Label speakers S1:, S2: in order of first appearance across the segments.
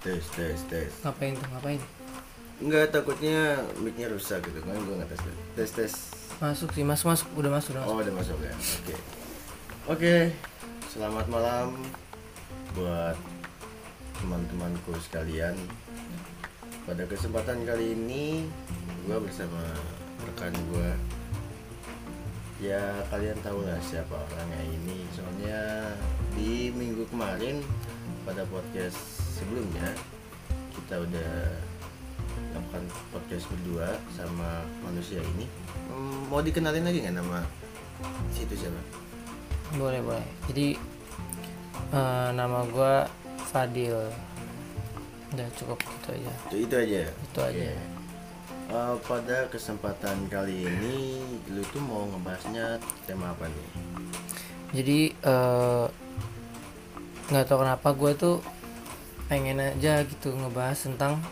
S1: tes tes tes.
S2: Ngapain tuh ngapain?
S1: Enggak takutnya mic-nya rusak gitu. Kan gue nggak tes tes tes.
S2: Masuk sih masuk masuk. Udah masuk udah masuk.
S1: oh udah masuk ya? Oke. Oke. Selamat malam buat teman-temanku sekalian. Pada kesempatan kali ini gue bersama rekan gue ya kalian tahu lah siapa orangnya ini. Soalnya di minggu kemarin pada podcast sebelumnya kita udah lakukan podcast berdua sama manusia ini. Hmm, mau dikenalin lagi nggak nama situ siapa?
S2: Boleh boleh. Jadi eh, nama gua Fadil. Udah cukup gitu aja.
S1: Itu itu aja
S2: Itu aja.
S1: Oke. Eh, pada kesempatan kali ini lu tuh mau ngebahasnya tema apa nih?
S2: Jadi eh, nggak tahu kenapa gue tuh pengen aja gitu ngebahas tentang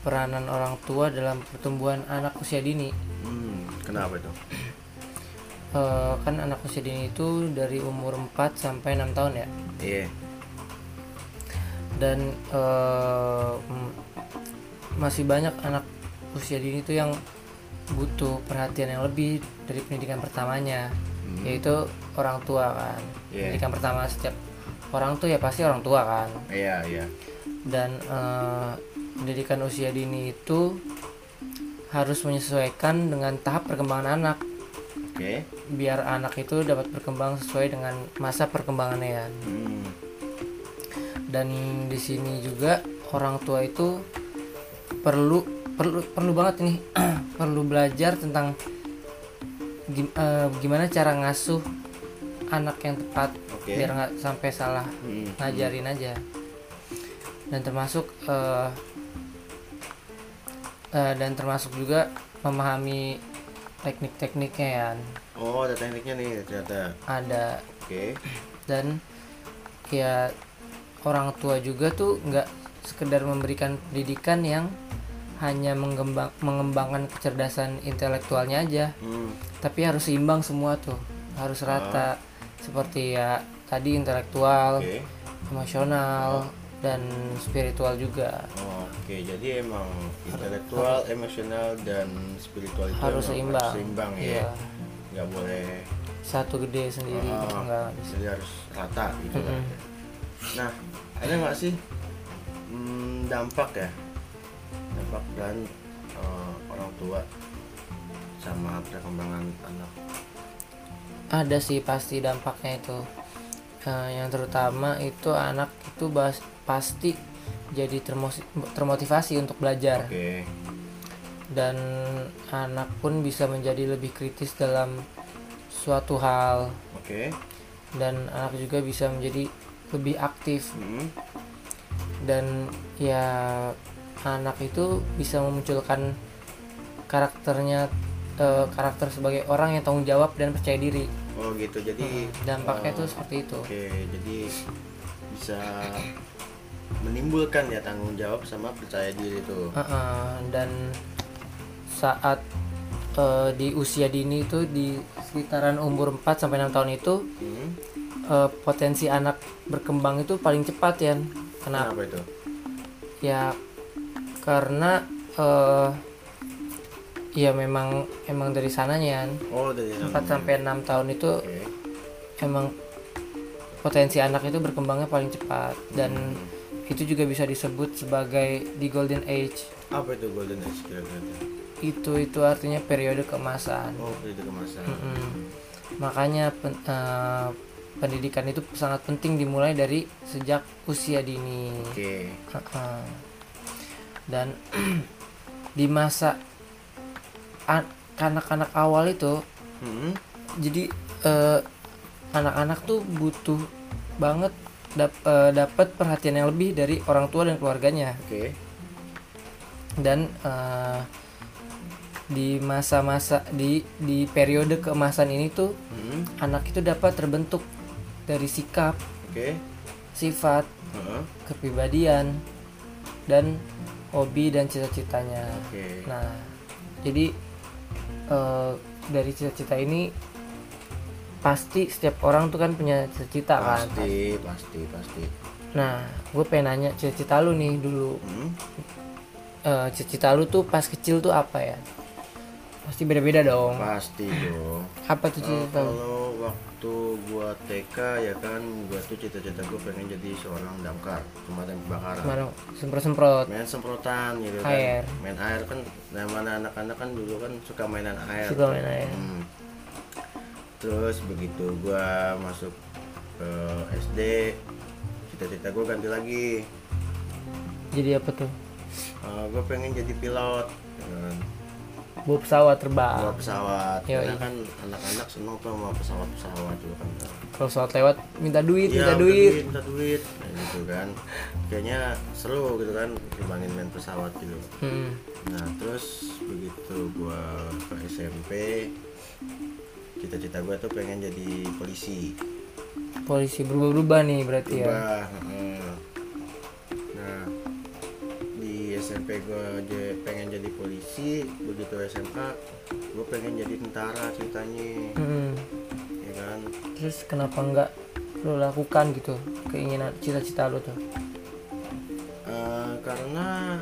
S2: peranan orang tua dalam pertumbuhan anak usia dini.
S1: Hmm, kenapa itu?
S2: Eh, kan anak usia dini itu dari umur 4 sampai 6 tahun ya?
S1: Iya.
S2: Dan eh, m- masih banyak anak usia dini itu yang butuh perhatian yang lebih dari pendidikan pertamanya
S1: Hmm.
S2: yaitu orang tua kan.
S1: Iya.
S2: pendidikan pertama setiap orang tuh ya pasti orang tua kan
S1: iya iya
S2: dan eh, pendidikan usia dini itu harus menyesuaikan dengan tahap perkembangan anak
S1: oke
S2: biar anak itu dapat berkembang sesuai dengan masa perkembangannya ya.
S1: hmm.
S2: dan di sini juga orang tua itu perlu perlu perlu banget nih perlu belajar tentang gim- eh, gimana cara ngasuh anak yang tepat
S1: Oke.
S2: biar nggak sampai salah.
S1: Hmm.
S2: ngajarin aja. Dan termasuk eh, eh, dan termasuk juga memahami teknik-tekniknya ya
S1: oh ada tekniknya nih ternyata.
S2: Ada.
S1: Oke.
S2: Dan ya orang tua juga tuh nggak sekedar memberikan pendidikan yang hanya mengembang mengembangkan kecerdasan intelektualnya aja.
S1: Hmm.
S2: tapi harus seimbang semua tuh. Harus rata seperti ya tadi intelektual
S1: oke
S2: emosional dan spiritual juga
S1: Oh, Oke, jadi emang intelektual, emosional, dan spiritual itu
S2: harus seimbang
S1: seimbang ya.
S2: Iya.
S1: Nggak boleh
S2: satu gede sendiri
S1: Oh,
S2: gitu nggak bisa
S1: jadi harus rata gitu kan.
S2: Mm-mm.
S1: Nah, ada nggak sih hmm, dampak ya, dampak dan eh, orang tua sama perkembangan anak?
S2: Ada sih pasti dampaknya itu. Eh, yang terutama itu anak itu bas- pasti jadi termotivasi untuk belajar.
S1: Oke,
S2: dan anak pun bisa menjadi lebih kritis dalam suatu hal.
S1: Oke,
S2: dan anak juga bisa menjadi lebih aktif.
S1: Hmm,
S2: dan ya anak itu bisa memunculkan karakternya eh, karakter sebagai orang yang tanggung jawab dan percaya diri
S1: oh gitu. Jadi
S2: dampaknya
S1: eh,
S2: tuh seperti itu
S1: Oke, jadi bisa menimbulkan ya tanggung jawab sama percaya diri itu.
S2: Heeh, dan saat eh, di usia dini itu di sekitaran umur 4 sampai 6 tahun itu
S1: Hmm,
S2: eh, potensi anak berkembang itu paling cepat ya. Kenapa?
S1: kenapa itu?
S2: Ya karena eh ya memang emang dari sananya
S1: Oh, dari
S2: 4 sampai 6 tahun itu
S1: Oke.
S2: emang potensi anak itu berkembangnya paling cepat dan itu juga bisa disebut sebagai the golden age.
S1: Apa itu golden age kira-kira?
S2: Itu itu artinya periode keemasan.
S1: Oh, itu kemasan.
S2: Mm-mm. Makanya pen- eh, pendidikan itu sangat penting dimulai dari sejak usia dini.
S1: Oke.
S2: Heeh. Dan di masa anak-anak awal itu,
S1: Hmm.
S2: jadi eh, anak-anak tuh butuh banget dap- eh, dapat perhatian yang lebih dari orang tua dan keluarganya.
S1: Oke.
S2: Dan eh, di masa-masa di di periode keemasan ini tuh
S1: Hmm.
S2: anak itu dapat terbentuk dari sikap,
S1: Oke.
S2: sifat,
S1: Heeh.
S2: kepribadian, dan hobi dan cita-citanya.
S1: Oke.
S2: Nah, jadi eh, dari cita-cita ini pasti setiap orang tuh kan punya cita-cita kan.
S1: Pasti, pasti, pasti.
S2: nah gue pengen nanya cita-cita lu nih dulu
S1: Hmm?
S2: Eh, cita-cita lu tuh pas kecil tuh apa ya pasti beda-beda dong
S1: Pasti dong.
S2: apa tuh
S1: Eh,
S2: cita-cita lu
S1: kalau waktu gua TK ya kan gua tuh cita-cita gua pengen jadi seorang damkar pemadam kebakaran.
S2: kemarin semprot-semprot
S1: Main semprotan gitu kan.
S2: Air.
S1: Main air kan namanya anak-anak kan dulu kan suka mainan air.
S2: suka main air
S1: Hmm. Terus begitu gua masuk ke SD, cita-cita gua ganti lagi.
S2: jadi apa tuh
S1: Eh, gua pengen jadi pilot. ya kan.
S2: Bawa pesawat terbang
S1: Bawa pesawat.
S2: Yoi.
S1: Karena kan anak-anak seneng tuh sama pesawat-pesawat gitu kan.
S2: kalau pesawat lewat minta duit
S1: Iya,
S2: minta
S1: minta
S2: duit
S1: minta duit, Nah, gitu kan. Kayaknya seru gitu kan dibanding main pesawat gitu.
S2: Hmm.
S1: Nah, terus begitu gua ke SMP, cita-cita gua tuh pengen jadi polisi.
S2: polisi berubah-ubah nih berarti ya
S1: Berubah, heeh. Nah, SMP aja pengen jadi polisi, begitu SMK gua pengen jadi tentara ceritanya,
S2: Hmm.
S1: ya kan?
S2: terus kenapa enggak lo lakukan gitu keinginan cita-cita lo tuh
S1: Eh, karena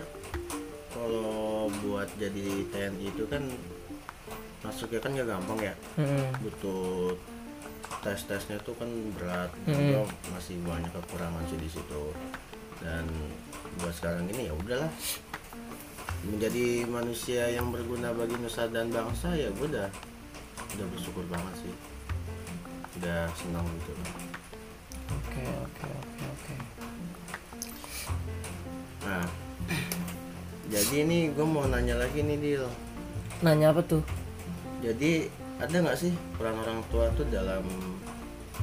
S1: kalau buat jadi TNI itu kan masuknya kan gak gampang ya
S2: Hmm.
S1: butuh tes tesnya tuh kan berat
S2: Hmm.
S1: Masih banyak kekurangan sih di situ dan buat sekarang ini ya udahlah. Menjadi manusia yang berguna bagi nusa dan bangsa ya gue udah. Udah bersyukur banget sih. Udah senang gitu.
S2: Oke oke oke oke.
S1: Nah jadi ini gue mau nanya lagi nih Dil.
S2: Nanya apa tuh?
S1: Jadi ada nggak sih peran orang tua tuh dalam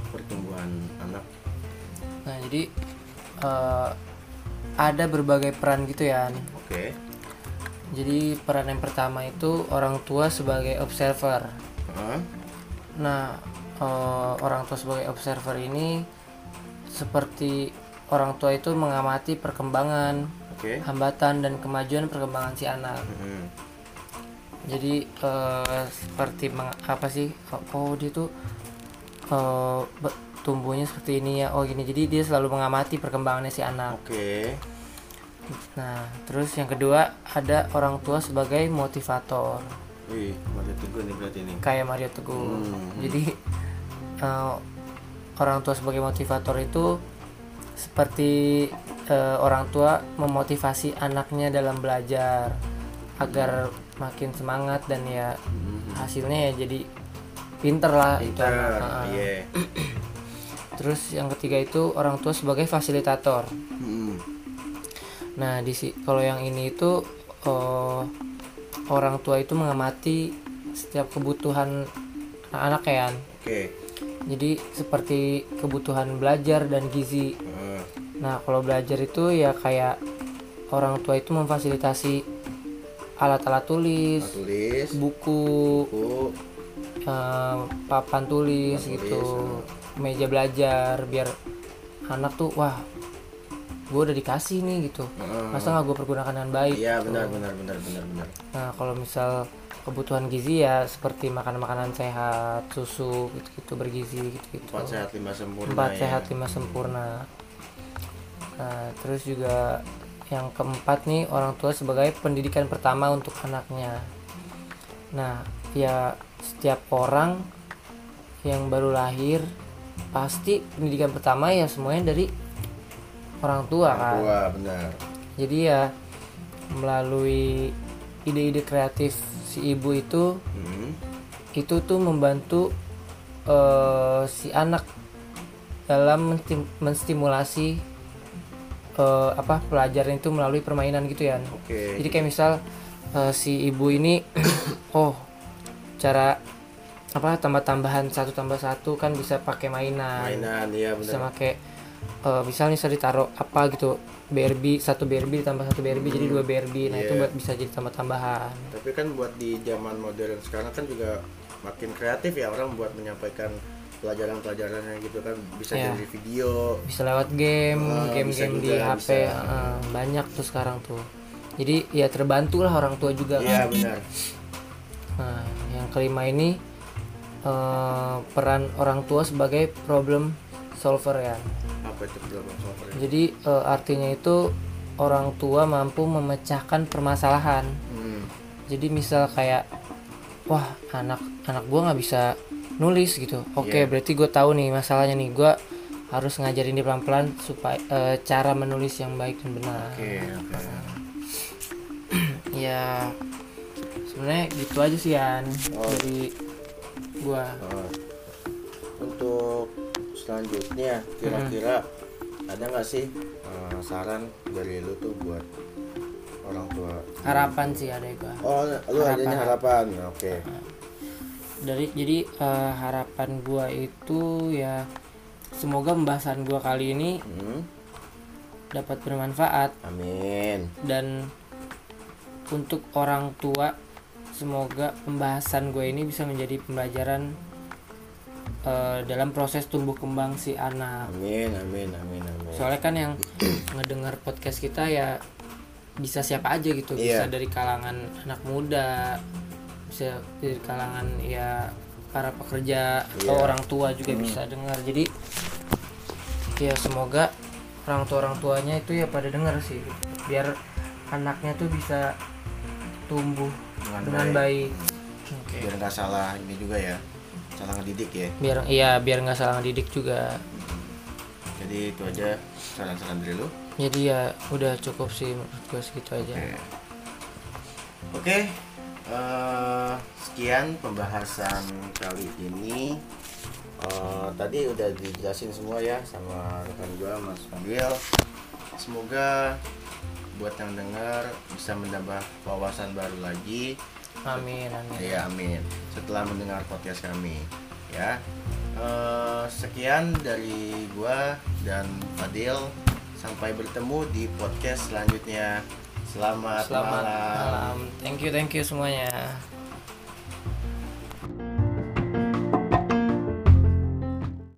S1: pertumbuhan anak?
S2: nah jadi eh, ada berbagai peran gitu ya
S1: Oke.
S2: jadi peran yang pertama itu orang tua sebagai observer? Nah, eh, orang tua sebagai observer ini seperti orang tua itu mengamati perkembangan,
S1: Oke.
S2: hambatan dan kemajuan perkembangan si anak. Jadi eh, seperti meng- apa sih? Oh, oh, dia tuh be- tumbuhnya seperti ini ya. Oh gini. Jadi dia selalu mengamati perkembangannya si anak.
S1: Oke.
S2: Nah, terus yang kedua ada orang tua sebagai motivator.
S1: Wih, mati teguh nih berarti ini.
S2: kayak Mario Teguh.
S1: Hmm.
S2: Jadi eh, orang tua sebagai motivator itu seperti eh, orang tua memotivasi anaknya dalam belajar agar makin semangat dan ya
S1: Mhm.
S2: hasilnya ya jadi pinter lah itu
S1: Pinter.
S2: anak. Ah.
S1: Iya.
S2: Terus yang ketiga itu orang tua sebagai fasilitator.
S1: Mm-mm.
S2: Nah di si- kalau yang ini itu eh, orang tua itu mengamati setiap kebutuhan anak-anak ya.
S1: Oke.
S2: Jadi seperti kebutuhan belajar dan gizi.
S1: Heeh.
S2: Nah, kalau belajar itu ya kayak orang tua itu memfasilitasi alat-alat tulis,
S1: tulis.
S2: buku,
S1: Buku.
S2: Eh, papan tulis
S1: Papan
S2: gitu,
S1: tulis,
S2: meja belajar biar anak tuh wah, gue udah dikasih nih gitu.
S1: Heeh.
S2: Masa nggak gue pergunakan dengan baik?
S1: Iya
S2: gitu.
S1: benar benar benar benar benar.
S2: Nah, kalau misal kebutuhan gizi ya seperti makan makanan sehat, susu gitu-gitu bergizi gitu-gitu.
S1: Empat sehat lima sempurna.
S2: empat
S1: ya.
S2: sehat lima sempurna nah terus juga yang keempat nih orang tua sebagai pendidikan pertama untuk anaknya nah ya setiap orang yang baru lahir pasti pendidikan pertama ya semuanya dari orang tua
S1: Orang
S2: kan
S1: tua benar.
S2: jadi ya melalui ide-ide kreatif si ibu itu
S1: Mm.
S2: itu tuh membantu eh, si anak dalam menstim- menstimulasi eh, apa pelajaran itu melalui permainan gitu ya.
S1: Oke.
S2: Jadi kayak misal eh, si ibu ini oh cara apa tambah-tambahan satu tambah satu kan bisa pakai mainan,
S1: Mainan iya
S2: bisa
S1: benar.
S2: pakai eh, misal nih saya ditaruh apa gitu BRB satu BRB ditambah satu BRB jadi dua BRB nah itu
S1: Iya.
S2: buat bisa jadi tambah-tambahan
S1: Tapi kan buat di zaman modern sekarang kan juga makin kreatif ya orang buat menyampaikan pelajaran-pelajarannya gitu kan bisa
S2: Iya.
S1: dari video.
S2: bisa lewat game,
S1: Ah,
S2: game-game
S1: bisa
S2: di HP,
S1: bisa.
S2: ah, banyak tuh sekarang tuh. Jadi ya terbantu lah orang tua juga.
S1: Iya
S2: kan.
S1: benar.
S2: Nah, yang kelima ini eh, peran orang tua sebagai problem solver ya.
S1: apa itu problem solver
S2: jadi eh, artinya itu orang tua mampu memecahkan permasalahan
S1: hmm.
S2: jadi misal kayak wah anak anak gua nggak bisa nulis gitu oke
S1: Iya.
S2: berarti gue tahu nih masalahnya nih gua harus ngajarin dia pelan pelan supaya eh, cara menulis yang baik dan benar
S1: oke oke
S2: ya sebenarnya gitu aja sih Yan.
S1: Oh.
S2: dari gua.
S1: Oh. untuk selanjutnya kira-kira ada nggak sih eh, saran dari lu tuh buat orang tua?
S2: Harapan sih ada gua.
S1: Oh lu adanya harapan. oke.
S2: Dari jadi eh, harapan gua itu ya semoga pembahasan gua kali ini
S1: Hmm,
S2: dapat bermanfaat.
S1: Amin.
S2: Dan untuk orang tua semoga pembahasan gue ini bisa menjadi pembelajaran eh, dalam proses tumbuh kembang si anak.
S1: Amin amin amin amin.
S2: Soalnya kan yang ngedengar podcast kita ya bisa siapa aja gitu. Bisa
S1: Iya.
S2: dari kalangan anak muda bisa dari kalangan ya para pekerja atau
S1: Iya.
S2: orang tua juga bisa dengar jadi ya semoga orang tua orang tuanya itu ya pada dengar sih. Biar anaknya tuh bisa tumbuh
S1: Dengan
S2: dengan,
S1: baik.
S2: baik, Oke.
S1: biar nggak salah ini juga ya salah ngedidik ya
S2: biar iya biar nggak salah didik juga
S1: jadi itu aja saran-saran dari lu
S2: jadi ya udah cukup sih menurut gue segitu aja
S1: Oke. Oke. eh, sekian pembahasan kali ini. Eh, tadi udah dijelasin semua ya sama rekan gua Mas Fadil. Semoga buat yang dengar bisa menambah wawasan baru lagi.
S2: amin amin
S1: Ya amin. Setelah mendengar podcast kami, ya. Eh, sekian dari gua dan Fadil. Sampai bertemu di podcast selanjutnya. Selamat,
S2: selamat
S1: malam.
S2: malam thank you thank you semuanya